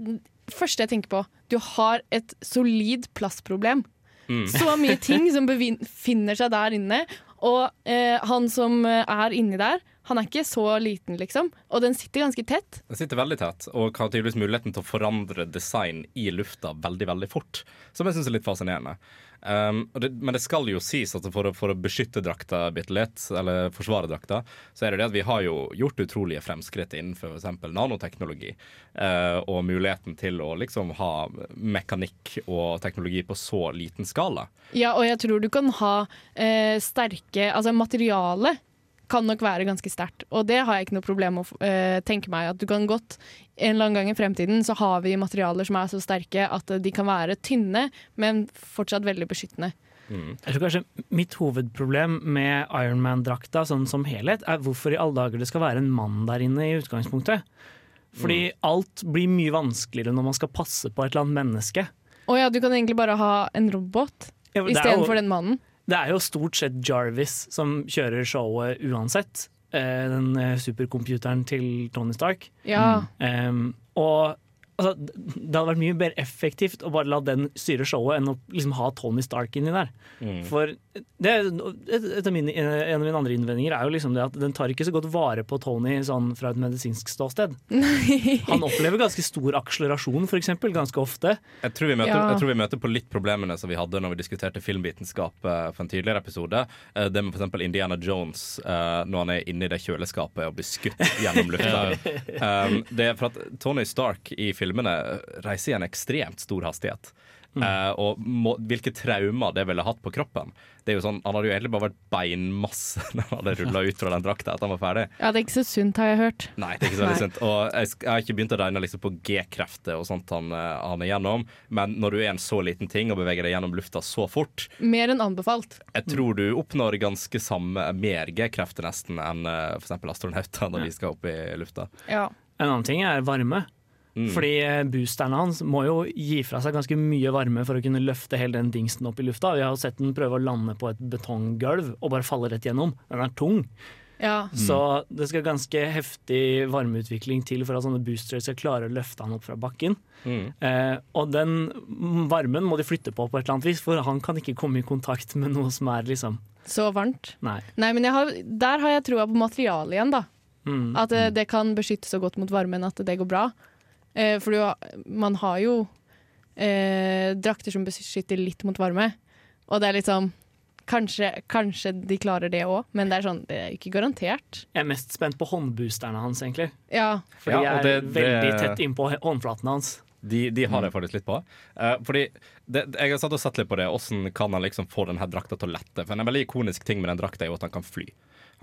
første jeg tenker på, du har et solid plassproblem. Mm. Så mye ting som befinner seg der inne. Og uh, han som eh, er inni der, han er ikke så liten, liksom. Og den sitter ganske tett. Den sitter veldig tett og har tydeligvis muligheten til å forandre design i lufta veldig veldig fort. Som jeg syns er litt fascinerende. Um, det, men det skal jo sies at for å, for å beskytte drakta bitte litt, eller forsvare drakta, så er det det at vi har jo gjort utrolige fremskritt innenfor f.eks. nanoteknologi. Uh, og muligheten til å liksom ha mekanikk og teknologi på så liten skala. Ja, og jeg tror du kan ha uh, sterke Altså materialet kan nok være ganske sterkt, og det har jeg ikke noe problem med å uh, tenke meg. At du kan godt En eller annen gang i fremtiden så har vi materialer som er så sterke at de kan være tynne, men fortsatt veldig beskyttende. Jeg tror kanskje Mitt hovedproblem med Ironman-drakta sånn som helhet, er hvorfor i alle dager det skal være en mann der inne i utgangspunktet. Fordi alt blir mye vanskeligere når man skal passe på et eller annet menneske. Å ja, du kan egentlig bare ha en robot Ja, istedenfor den mannen. Det er jo stort sett Jarvis som kjører showet uansett. Eh, Den eh, supercomputeren til Tony Stark. Ja. Um, og altså, det hadde vært mye mer effektivt å bare la den styre showet enn å liksom ha Tony Stark inni der. Mm. For det, er- et, et av mine, en av mine andre innvendinger er jo liksom det at den tar ikke så godt vare på Tony sånn fra et medisinsk ståsted. Han opplever ganske stor akselerasjon, for eksempel, ganske ofte. Jeg tror, vi møter, Ja. jeg tror vi møter på litt problemene som vi hadde når vi diskuterte filmvitenskap eh, for en tidligere episode. Eh, det med f.eks. Indiana Jones eh, når han er inne i det kjøleskapet og blir skutt gjennom lufta. um, det er for at Tony Stark i filmene reiser i en ekstremt stor hastighet. Eh, og må, hvilke traumer det ville hatt på kroppen. Det er jo sånn, Han hadde jo egentlig bare vært beinmasse når han hadde rulla ut fra den drakta etter han var ferdig. Ja, det er ikke så sunt, har jeg hørt. Nei, det er ikke så veldig sunt. Og jeg, jeg har ikke begynt å regne liksom på G-krefter og sånt han, eh, han er gjennom, men når du er en så liten ting og beveger deg gjennom lufta så fort, Mer enn anbefalt. jeg tror du oppnår ganske samme, mer G-krefter nesten enn uh, f.eks. astronauter når de skal opp i lufta. Ja. En annen ting er varme. Mm. Fordi eh, boosterne hans må jo gi fra seg ganske mye varme for å kunne løfte hele den dingsen opp i lufta. Vi har jo sett den prøve å lande på et betonggulv og bare falle rett gjennom. Den er tung. Ja. Så det skal ganske heftig varmeutvikling til for at sånne boostere skal klare å løfte han opp fra bakken. Mm. Eh, og den varmen må de flytte på på et eller annet vis, for han kan ikke komme i kontakt med noe som er liksom Så varmt. Nei. Nei, men jeg har, der har jeg troa på materialet igjen, da. Mm. At det, det kan beskytte så godt mot varmen at det går bra. Eh, for du, man har jo eh, drakter som beskytter litt mot varme, og det er litt sånn Kanskje, kanskje de klarer det òg, men det er sånn, det er ikke garantert. Jeg er mest spent på håndboosterne hans, egentlig. Ja. For de Ja, er det- det- veldig tett innpå håndflaten hans. De, de har jeg faktisk litt på. Uh, fordi det, Jeg har satt og sett litt på det. Hvordan kan han liksom få denne drakta til å lette? For En veldig ikonisk ting med den drakta er jo at han kan fly.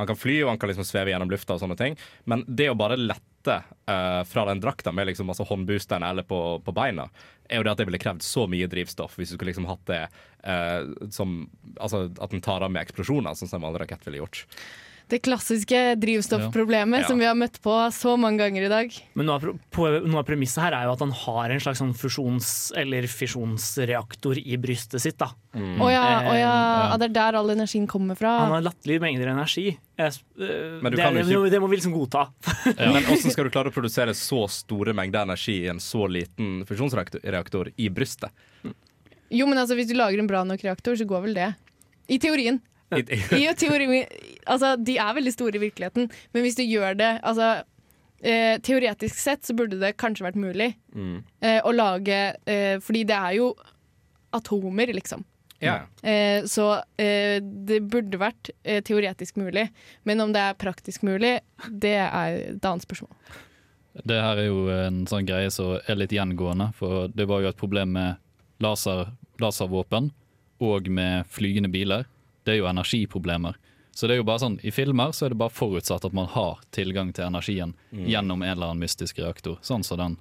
Han kan fly og han kan liksom sveve gjennom lufta, og sånne ting men det å bare lette uh, fra den drakta med liksom altså håndboosteren eller på, på beina, er jo det at det ville krevd så mye drivstoff hvis du skulle liksom hatt det uh, som Altså at den tar av med eksplosjoner, sånn som vanlig rakett ville gjort. Det klassiske drivstoffproblemet Ja. som vi har møtt på så mange ganger i dag. Men noe av, premisset her er jo at han har en slags sånn fusjons- eller fisjonsreaktor i brystet sitt. da. oh ja, oh ja, ja, det er der all energien kommer fra. Han har latterlige mengder energi. Jeg, Men du det, kan jo ikke- det må vi liksom godta. Men hvordan skal du klare å produsere så store mengder energi i en så liten fusjonsreaktor i brystet? Jo, men altså, hvis du lager en bra nok reaktor, så går vel det. I teorien. I, I teori, altså, de er veldig store i virkeligheten, men hvis du gjør det altså, eh, Teoretisk sett så burde det kanskje vært mulig Mm. eh, å lage eh, Fordi det er jo atomer, liksom. Ja. Eh, så eh, det burde vært eh, teoretisk mulig. Men om det er praktisk mulig, det er et annet spørsmål. Det her er jo en sånn greie som er litt gjengående, for det var jo et problem med laser, laservåpen og med flygende biler. Det er jo energiproblemer. Så det er jo bare sånn, I filmer så er det bare forutsatt at man har tilgang til energien Mm. gjennom en eller annen mystisk reaktor, sånn som den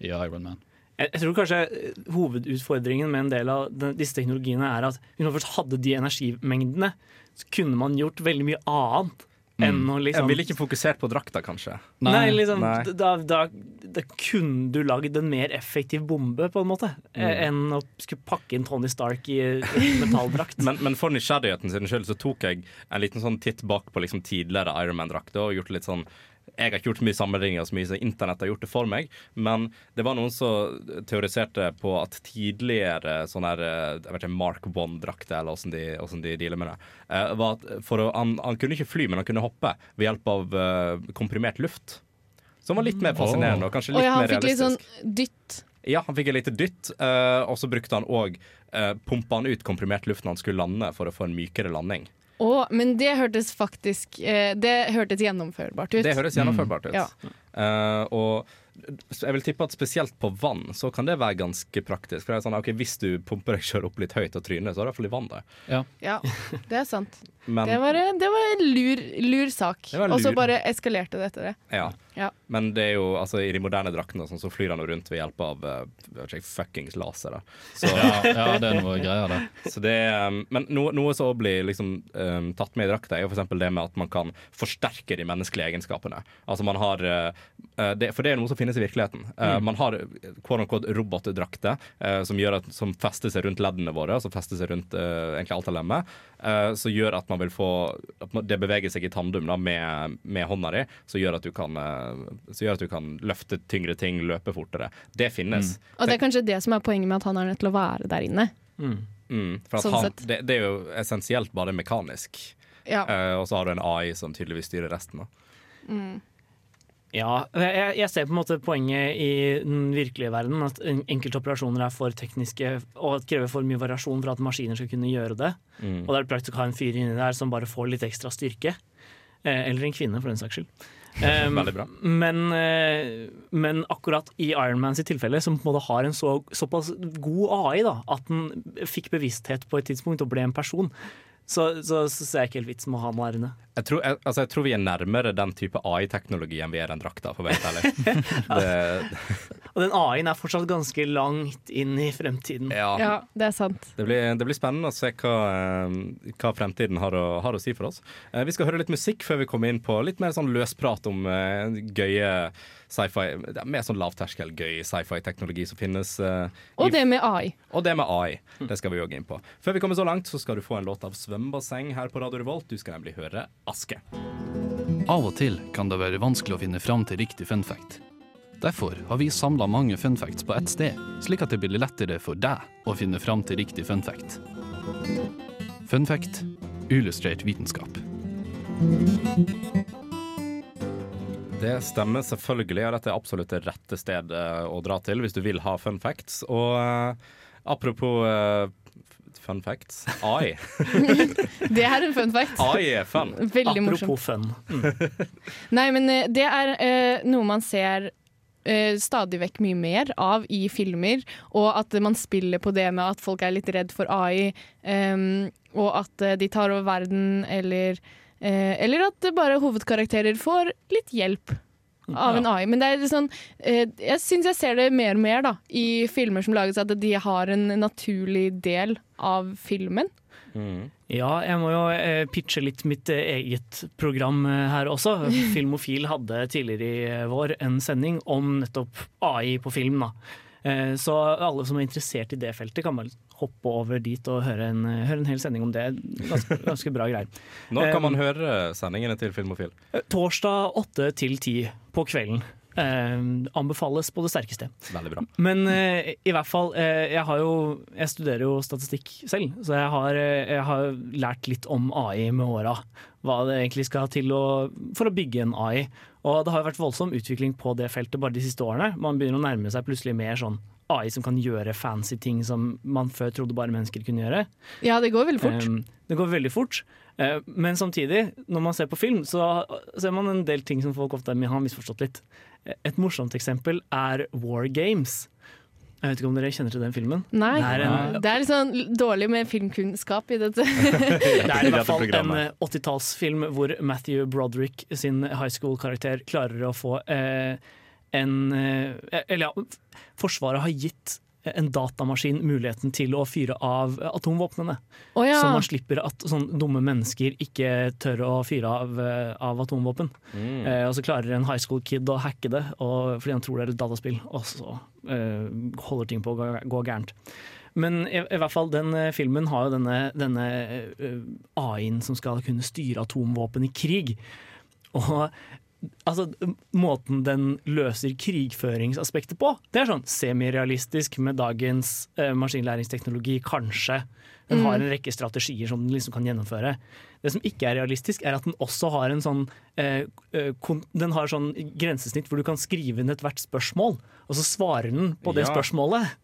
i Iron Man. Jeg, jeg tror kanskje eh, hovedutfordringen med en del av den, disse teknologiene er at hvis man først hadde de energimengdene, så kunne man gjort veldig mye annet. Enn liksom. Jeg liksom ville ikke fokusert på drakta, kanskje. Nei, liksom, Nei. Da, da, da kunne du lagd en mer effektiv bombe, på en måte, eh, Mm. enn å skulle pakke inn Tony Stark i metalldrakt. Men, men for nysgjerrigheten sin skyld så tok jeg en liten sånn titt bak på liksom tidligere Iron Man-drakter og gjort litt sånn jeg har ikke gjort så mye sammenligninger så mye som internett har gjort det for meg, men det var noen som teoriserte på at tidligere sånn her eh, jeg vet ikke, Mark One-drakter, eller åssen de, hvordan de dealer med det, eh, var at for å, han, han kunne ikke fly, men han kunne hoppe ved hjelp av uh, komprimert luft. Som var litt mer fascinerende og kanskje Og litt ja, han fikk litt sånn dytt. Ja, han fikk et lite dytt, uh, og så brukte han òg uh, Pumpa han ut komprimert luft når han skulle lande, for å få en mykere landing. Å, men det hørtes faktisk eh, Det hørtes gjennomførbart ut. Det høres gjennomførbart ut. Ja. Uh, og jeg vil tippe at spesielt på vann så kan det være ganske praktisk. For det er sånn, ok, Hvis du pumper deg selv opp litt høyt og tryner, så er det i hvert fall vann der. Ja, det er sant. Men, Det var, det var en lur, lur sak. Og så bare eskalerte det etter det. ja. Ja. Men det er jo, altså, i de moderne draktene sånn, så flyr han rundt ved hjelp av ikke, fuckings laser. Da. Så, Ja, ja, det er noe greier, det. Så det um, men noe, noe som blir liksom, um, tatt med i drakta, er jo f.eks. det med at man kan forsterke de menneskelige egenskapene. Altså man har uh, uh, det, For det er noe som finnes i virkeligheten. Uh, Mm. Man har quote unquote robotdrakter uh, som, gjør at, som fester seg rundt leddene våre, som fester seg rundt uh, egentlig alt av lemmet, uh, som gjør at man vil få at man, Det beveger seg i tandem da, med, med hånda di, som gjør at du kan uh, Som gjør at du kan løfte tyngre ting, løpe fortere. Det finnes. Og det er kanskje det som er poenget med at han er nødt til å være der inne. Mm, for at Sånn han, sett. det, det er jo essensielt bare mekanisk. Ja. Uh, og så har du en AI som tydeligvis styrer resten. Mm. Ja, jeg, jeg ser på en måte poenget i den virkelige verden. At enkelte operasjoner er for tekniske og krever for mye variasjon for at maskiner skal kunne gjøre det. Mm. Og det er praktisk å ha en fyr inni der som bare får litt ekstra styrke. Eh, eller en kvinne, for den saks skyld. Um, Veldig bra. Men, eh, men akkurat i Iron Man sitt tilfelle, som på en måte har en så, såpass god AI, da, at den fikk bevissthet på et tidspunkt og ble en person, så, så, så ser jeg ikke helt vitsen med å ha noe inne. Jeg tror, jeg, altså jeg tror vi er nærmere den type AI-teknologi enn vi er den drakta, for å være ærlig. Og den AI-en er fortsatt ganske langt inn i fremtiden. ja. Ja, det er sant. Det blir, det blir spennende å se hva, eh, hva fremtiden har å, har å si for oss. Eh, vi skal høre litt musikk før vi kommer inn på litt mer sånn løsprat om eh, gøye sci-fi er Mer sånn lavterskel, gøy sci-fi-teknologi som finnes. Og i- det med AI. Og det med AI. Det skal vi òg inn på. Før vi kommer så langt, så skal du få en låt av Svømmebasseng her på Radio Revolt. Du skal nemlig høre Aske. Av og til kan det være vanskelig å finne fram til riktig funfact. Derfor har vi samla mange funfacts på ett sted, slik at det blir lettere for deg å finne fram til riktig funfact. Funfact Fun illustrert vitenskap. Det stemmer selvfølgelig, og dette er absolutt det rette stedet å dra til hvis du vil ha fun facts. Og eh, apropos eh, fun facts AI. Det er en fun fact. AI er fun. Veldig morsomt. Apropos fun. Nei, men eh, det er uh, noe man ser uh, stadig vekk mye mer av i filmer, og at man spiller på det med at folk er litt redd for AI, um, og at uh, de tar over verden, eller, eh, eller at bare hovedkarakterer får litt hjelp. Av en AI. Men det er sånn, eh, jeg syns jeg ser det mer og mer da, i filmer som lages, at de har en naturlig del av filmen. Ja, jeg må jo eh, pitche litt mitt eh, eget program eh, her også. Filmofil hadde tidligere i vår en sending om nettopp AI på film. Da. Eh, Så alle som er interessert i det feltet, kan bare hoppe over dit og høre en, eh, høre en hel sending om det. Ganske, ganske bra greier. Når kan man Eh, høre sendingene til Filmofil? Torsdag 8 til 10 på kvelden. Eh, anbefales på det sterkeste. Veldig bra. Men eh, i hvert fall, eh, jeg har jo Jeg studerer jo statistikk selv, så jeg har, jeg har lært litt om AI med åra. Hva det egentlig skal til å, for å bygge en AI. Og det har jo vært voldsom utvikling på det feltet bare de siste årene. Man begynner å nærme seg plutselig mer sånn AI som kan gjøre fancy ting som man før trodde bare mennesker kunne gjøre. Ja, det går veldig fort. Um, det går veldig fort. Uh, men samtidig, når man ser på film, så ser man en del ting som folk ofte har misforstått litt. Et morsomt eksempel er War Games. Jeg vet ikke om dere kjenner til den filmen? Nei, Det er en, det er litt sånn dårlig med filmkunnskap i dette. det er i hvert fall en eh, 80-tallsfilm hvor Matthew Broderick sin high school-karakter klarer å få eh, en eh, Eller ja, Forsvaret har gitt en datamaskin muligheten til å fyre av atomvåpnene. Oh, ja. Så man slipper at sånne dumme mennesker ikke tør å fyre av, eh, av atomvåpen. Mm. Eh, og så klarer en high school kid å hacke det og, fordi han tror det er et dataspill, og så eh, holder ting på å gå, gå gærent. Men i, i hvert fall, den eh, filmen har jo denne, denne uh, AI-en som skal kunne styre atomvåpen i krig. Og altså, måten den løser krigføringsaspektet på, det er sånn semirealistisk med dagens eh, maskinlæringsteknologi, kanskje. Den har Mm. en rekke strategier som den liksom kan gjennomføre. Det som ikke er realistisk, er at den også har en sånn eh, eh, kon Den har sånn grensesnitt hvor du kan skrive inn ethvert spørsmål, og så svarer den på det Ja. spørsmålet.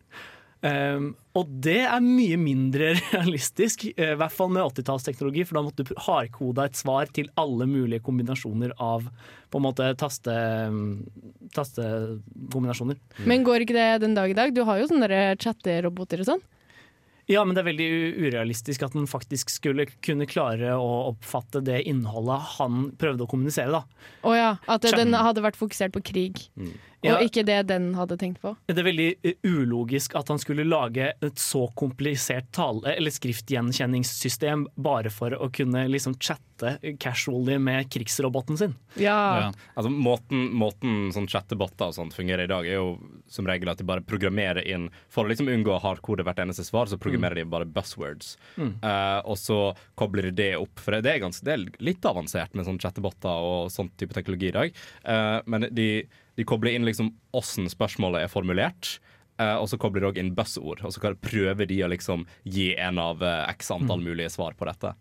Um, og det er mye mindre realistisk, eh, i hvert fall med 80-tallsteknologi, for da måtte du hardkoda et svar til alle mulige kombinasjoner av på en måte taste, mm, tastekombinasjoner. Men går ikke det den dag i dag? Du har jo sånne chatteroboter og sånn. Ja, men det er veldig urealistisk at den faktisk skulle kunne klare å oppfatte det innholdet han prøvde å kommunisere. da. Å ja, at den hadde vært fokusert på krig, Ja. og ikke det den hadde tenkt på. Det er veldig eh, ulogisk at han skulle lage et så komplisert tale- eller skriftgjenkjenningssystem bare for å kunne liksom chatte casually med krigsroboten sin. Ja. Altså, måten, måten sånn chattebotter og sånt fungerer i dag, er jo som regel at de bare programmerer inn For å liksom unngå hardkode hvert eneste svar, så programmerer de bare buzzwords. Mm. Uh, og så kobler de det opp. For det er, ganske, det er litt avansert med sånn chattebotter og sånn type teknologi i dag. Uh, men de, de kobler inn liksom åssen spørsmålet er formulert. Uh, og så kobler de òg inn buzzord, og så kan- prøver de å liksom gi en av eh, x antall Mm. mulige svar på dette.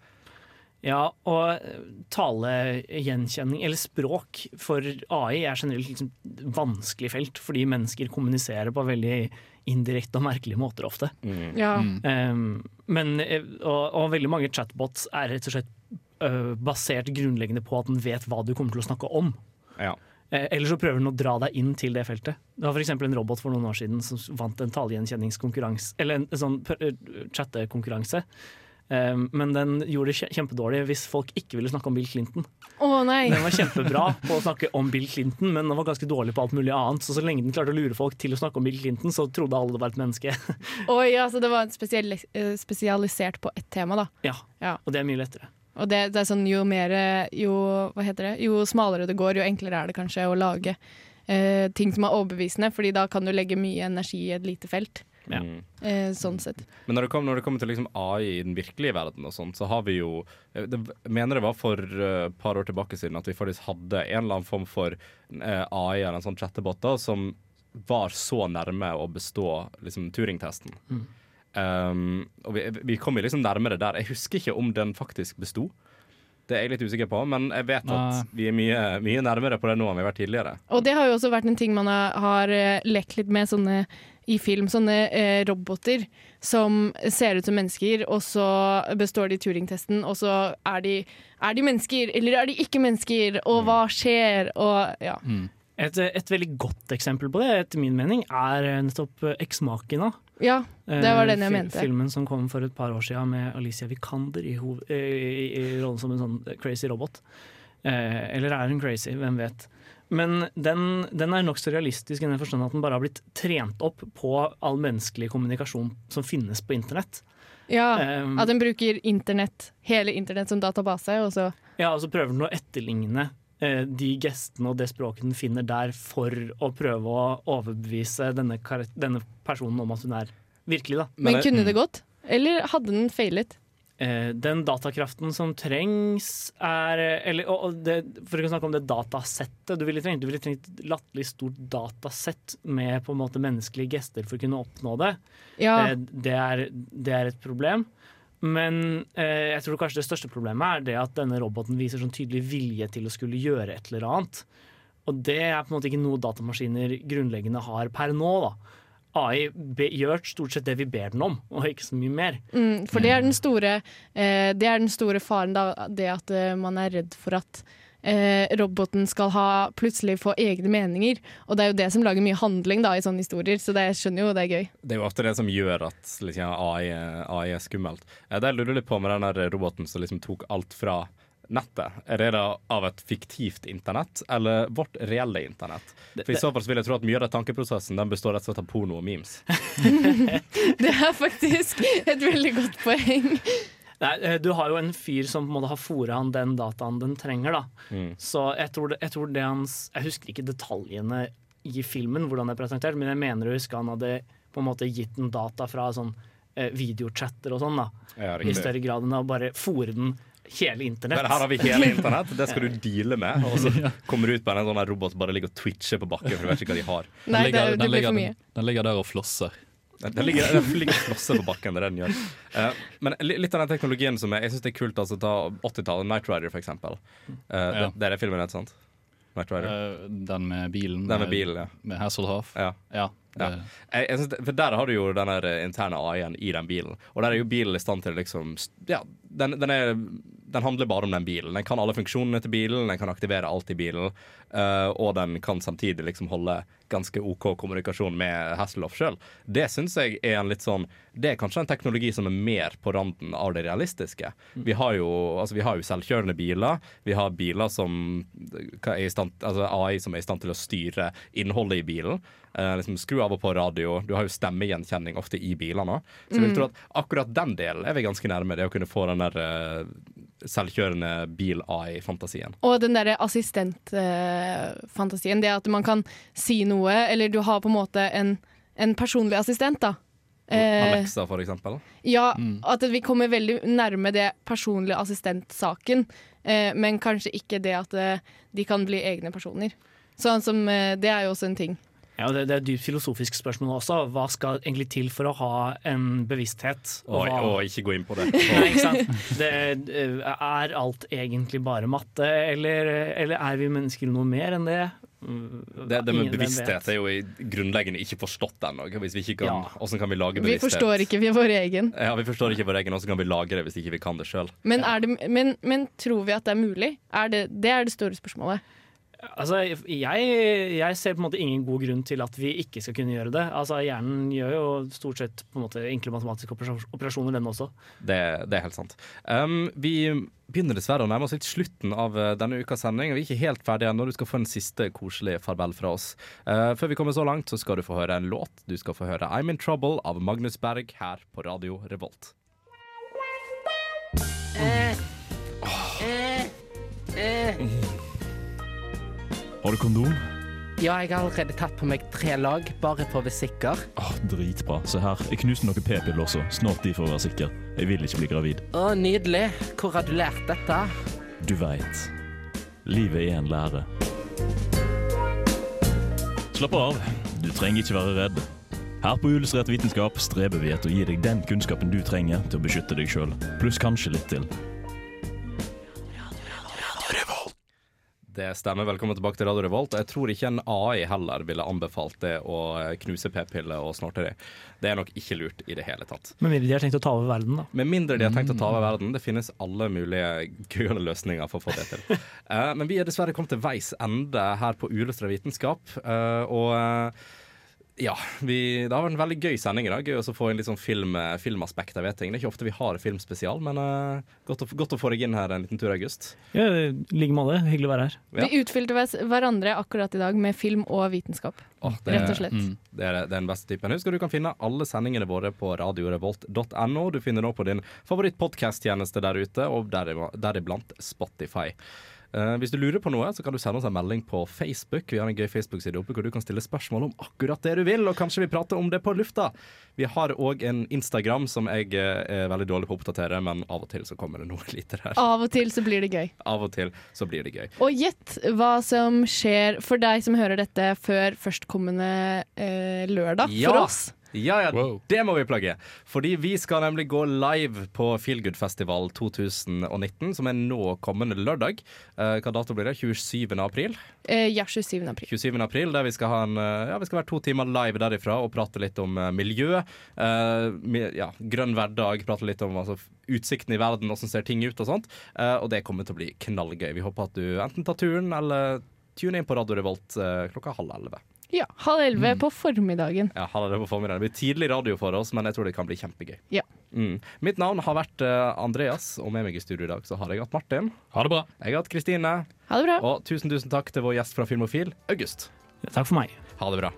Ja, og eh, talegjenkjenning, eller språk, for AI er generelt liksom vanskelig felt, fordi mennesker kommuniserer på veldig indirekte og merkelige måter ofte. Ja. Um, men, og, og veldig mange chatbots er rett og slett uh, basert grunnleggende på at den vet hva du kommer til å snakke om. Ja. Eh, Eller så prøver den å dra deg inn til det feltet. Det var f.eks. en robot for noen år siden som vant en talegjenkjenningskonkurranse, eller en, sånn eh, chattekonkurranse. Um, men den gjorde det kjempedårlig hvis folk ikke ville snakke om Bill Clinton. Å nei! Den var kjempebra på å snakke om Bill Clinton, men den var ganske dårlig på alt mulig annet. Så så lenge den klarte å lure folk til å snakke om Bill Clinton, så trodde alle det var et menneske. Oi, altså det var eh, spesialisert på ett tema, da. ja, Ja. og det er mye lettere. Og det, det er sånn jo mer Jo, hva heter det? Jo smalere det går, jo enklere er det kanskje å lage eh, ting som er overbevisende, fordi da kan du legge mye energi i et lite felt. Ja. Eh, sånn sett. Men når det, kom, når det kommer til liksom AI i den virkelige verden, og sånt, så har vi jo Jeg det, mener det var for et et par år tilbake siden at vi faktisk hadde en eller annen form for uh, AI eller en sånn chattebot da, som var så nærme å bestå liksom, Turing-testen. Mm. Um, og vi, vi kom jo liksom nærmere der. Jeg husker ikke om den faktisk besto. Det er jeg litt usikker på, men jeg vet at vi er mye, mye nærmere på det nå enn vi har vært tidligere. Og det har jo også vært en ting man har, har eh, lekt litt med sånne, i film. Sånne eh, roboter som ser ut som mennesker, og så består de Turing-testen, og så er de, er de mennesker, eller er de ikke mennesker, og hva skjer, og ja. Et, et veldig godt eksempel på det, etter min mening, er nettopp Eksmakena. Ja, det var den jeg Eh, mente. Filmen som kom for et par år siden med Alicia Vikander i, eh, i, i rollen som en sånn crazy robot. Eh, eller er hun crazy? Hvem vet. Men den, den er nokså realistisk i den forstand at den bare har blitt trent opp på all menneskelig kommunikasjon som finnes på internett. Ja, Um, At den bruker internett, hele internett som database, og så Ja, og så prøver den å etterligne de gestene og det språket den finner der, for å prøve å overbevise denne, denne personen om at hun er virkelig. Da. Men kunne det gått? Eller hadde den feilet? Eh, den datakraften som trengs, er eller, det, For å snakke om det datasettet du ville trengt. Du ville trengt et latterlig stort datasett med på en måte menneskelige gester for å kunne oppnå det. Ja. Eh, det, er, det er et problem. Men eh, jeg tror kanskje det største problemet er det at denne roboten viser sånn tydelig vilje til å skulle gjøre et eller annet. Og det er på en måte ikke noe datamaskiner grunnleggende har per nå. da. AI gjør stort sett det vi ber den om, og ikke så mye mer. Mm, for det er den store, eh, det er den store faren, da, det at eh, man er redd for at eh, roboten skal ha plutselig få egne meninger. Og det er jo det som lager mye handling da, i sånne historier, så det, skjønner jo det er gøy. Det er jo ofte det som gjør at liksom, AI, er- AI er skummelt. Eh, Det jeg lurer litt på med den roboten som liksom tok alt fra nettet. Er det da av et fiktivt internett, eller vårt reelle internett? For I så fall så vil jeg tro at mye av den tankeprosessen den består rett og slett av porno og memes. Det er faktisk et veldig godt poeng. Nei, eh, du har jo en fyr som på en måte har fôra han den dataen den trenger. da. Mm. Så jeg tror, det, jeg tror det hans Jeg husker ikke detaljene i filmen, hvordan det er presentert, men jeg mener å huske han hadde på en måte gitt den data fra sånn eh, videochatter og sånn. da. Ja, I større grad enn å bare fòre den hele internett. Men her har vi hele internett, det skal du deale med. Og så kommer du ut på en sånn robot som bare ligger og twitcher på bakken, for du vet ikke hva de har. Nei, den, ligger, det- det den, ligger, den, den ligger der og flosser. Den ligger, den ligger flosser på bakken. Det den gjør. Uh, men litt av den teknologien som er, jeg syns det er kult altså, ta 80-tallet, Night Rider for eksempel. Eh, det, Ja. det er det filmen heter, sant? Night Rider. Eh, Den med bilen. Den med bilen, ja. Med Hasselhoff. Ja. Ja. Ja. Jeg, jeg det, for Der har du jo den eh, interne AI-en i den bilen. Og der er jo bilen i stand til liksom Ja, den, den, er, den handler bare om den bilen. Den kan alle funksjonene til bilen, den kan aktivere alt i bilen. Uh, og den kan samtidig liksom holde ganske OK kommunikasjon med Hasselhoff sjøl. Det syns jeg er en litt sånn Det er kanskje en teknologi som er mer på randen av det realistiske. Vi har jo, altså, vi har jo selvkjørende biler. Vi har biler som stand, altså AI som er i stand til å styre innholdet i bilen. Uh, liksom Skru av og på radio. Du har jo stemmegjenkjenning ofte i bilene. Så jeg vil Mm. tro at akkurat den delen er vi ganske nærme. Det å kunne få den der eh, selvkjørende bil-AI-fantasien. Og den derre assistentfantasien. det at man kan si noe, eller du har på en måte en, en personlig assistent, da. Eh, Alexa, for eksempel. Ja, at vi kommer veldig nærme det personlige assistentsaken, eh, men kanskje ikke det at de kan bli egne personer. Sånn som, det er jo også en ting. Ja, og det, det er et dypt filosofisk spørsmål også. Hva skal egentlig til for å ha en bevissthet? Og Oi, å, ikke gå inn på det. Nei, ikke sant? Det, eh, er alt egentlig bare matte, eller, eller er vi mennesker noe mer enn det? Det, det med bevissthet er jo i grunnleggende ikke forstått ennå. Hvis vi ikke kan, Ja. Hvordan kan vi lage bevissthet? Vi forstår ikke vi vår egen. Ja, Vi forstår ikke vår egen, hvordan kan vi lage det hvis ikke vi kan det sjøl? Men, er men, men tror vi at det er mulig? Er det, det er det store spørsmålet. Altså, jeg, jeg ser på en måte ingen god grunn til at vi ikke skal kunne gjøre det. Altså, Hjernen gjør jo stort sett på en måte enkle matematiske operasjoner, den også. Det, det er helt sant. Um, vi begynner dessverre å nærme oss litt slutten av uh, denne ukas sending. Vi er ikke helt ferdige ennå. Du skal få en siste koselig farvel fra oss. Uh, før vi kommer så langt, så skal du få høre en låt. Du skal få høre I'm In Trouble av Magnus Berg her på Radio Revolt. Har du kondom? Ja, jeg har allerede tatt på meg tre lag, bare for å være sikker. Åh, dritbra. Se her, jeg knuste noen p-piller også. Snart de for å være sikker. Jeg vil ikke bli gravid. Å, nydelig. Hvor har du lært dette? Du veit. Livet er en lære. Slapp av. Du trenger ikke være redd. Her på Illustrert vitenskap streber vi etter å gi deg den kunnskapen du trenger til å beskytte deg sjøl, pluss kanskje litt til. Det stemmer. Velkommen tilbake til Radio Revolt. Jeg tror ikke en AI heller ville anbefalt det å knuse p-piller og snorte de. Det er nok ikke lurt i det hele tatt. Med mindre de har tenkt å ta over verden, da. Med mindre de har tenkt å ta over verden. Det finnes alle mulige gøyale løsninger for å få det til. Eh, men vi er dessverre kommet til veis ende her på Uillustrert vitenskap. eh, og eh, ja, vi, det har vært en veldig gøy sending i dag. Gøy å få inn litt sånn film, filmaspekt av ting. Det er ikke ofte vi har filmspesial, men uh, godt, å, godt å få deg inn her en liten tur, i August. Ja, I like måte. Hyggelig å være her. Ja. Vi utfylte hverandre akkurat i dag med film og vitenskap. Oh, det, Rett og slett. Mm, det, er, det er den beste typen. Husk at du kan finne alle sendingene våre på radiorevolt.no. Du finner nå på din favorittpodkast-tjeneste der ute, og derib- deriblant Spotify. Eh, hvis du lurer på noe, så kan du sende oss en melding på Facebook. Vi har en gøy Facebook-side oppe hvor du kan stille spørsmål om akkurat det du vil, og kanskje vi prater om det på lufta. Vi har òg en Instagram som jeg eh, er veldig dårlig på å oppdatere, men av og til så kommer det noe lite der. Av og til så blir det gøy. Av og til så blir det gøy. Og gjett hva som skjer for deg som hører dette før førstkommende eh, lørdag for oss. Ja, ja, det må vi plugge. Fordi vi skal nemlig gå live på Feelgood-festival 2019, som er nå kommende lørdag. Eh, hva dato blir det? 27. april? Eh, ja, 27. april. 27. april, der vi skal ha en eh, Ja, vi skal være to timer live derifra og prate litt om eh, miljø. eh, ja, grønn hverdag, prate litt om altså, utsikten i verden, åssen ser ting ut og sånt. Eh, og det kommer til å bli knallgøy. Vi håper at du enten tar turen eller tune inn på Radio Revolt eh, klokka halv elleve. Ja, halv elleve på formiddagen. Ja, halv elleve på formiddagen. Det blir tidlig radio for oss, men jeg tror det kan bli kjempegøy. Ja. Mm. Mitt navn har vært eh, Andreas, og med meg i studio i dag så har jeg hatt Martin. Ha det bra. Jeg har hatt Kristine. Ha det bra. Og tusen tusen takk til vår gjest fra Filmofil, August. Takk for meg. Ha det bra.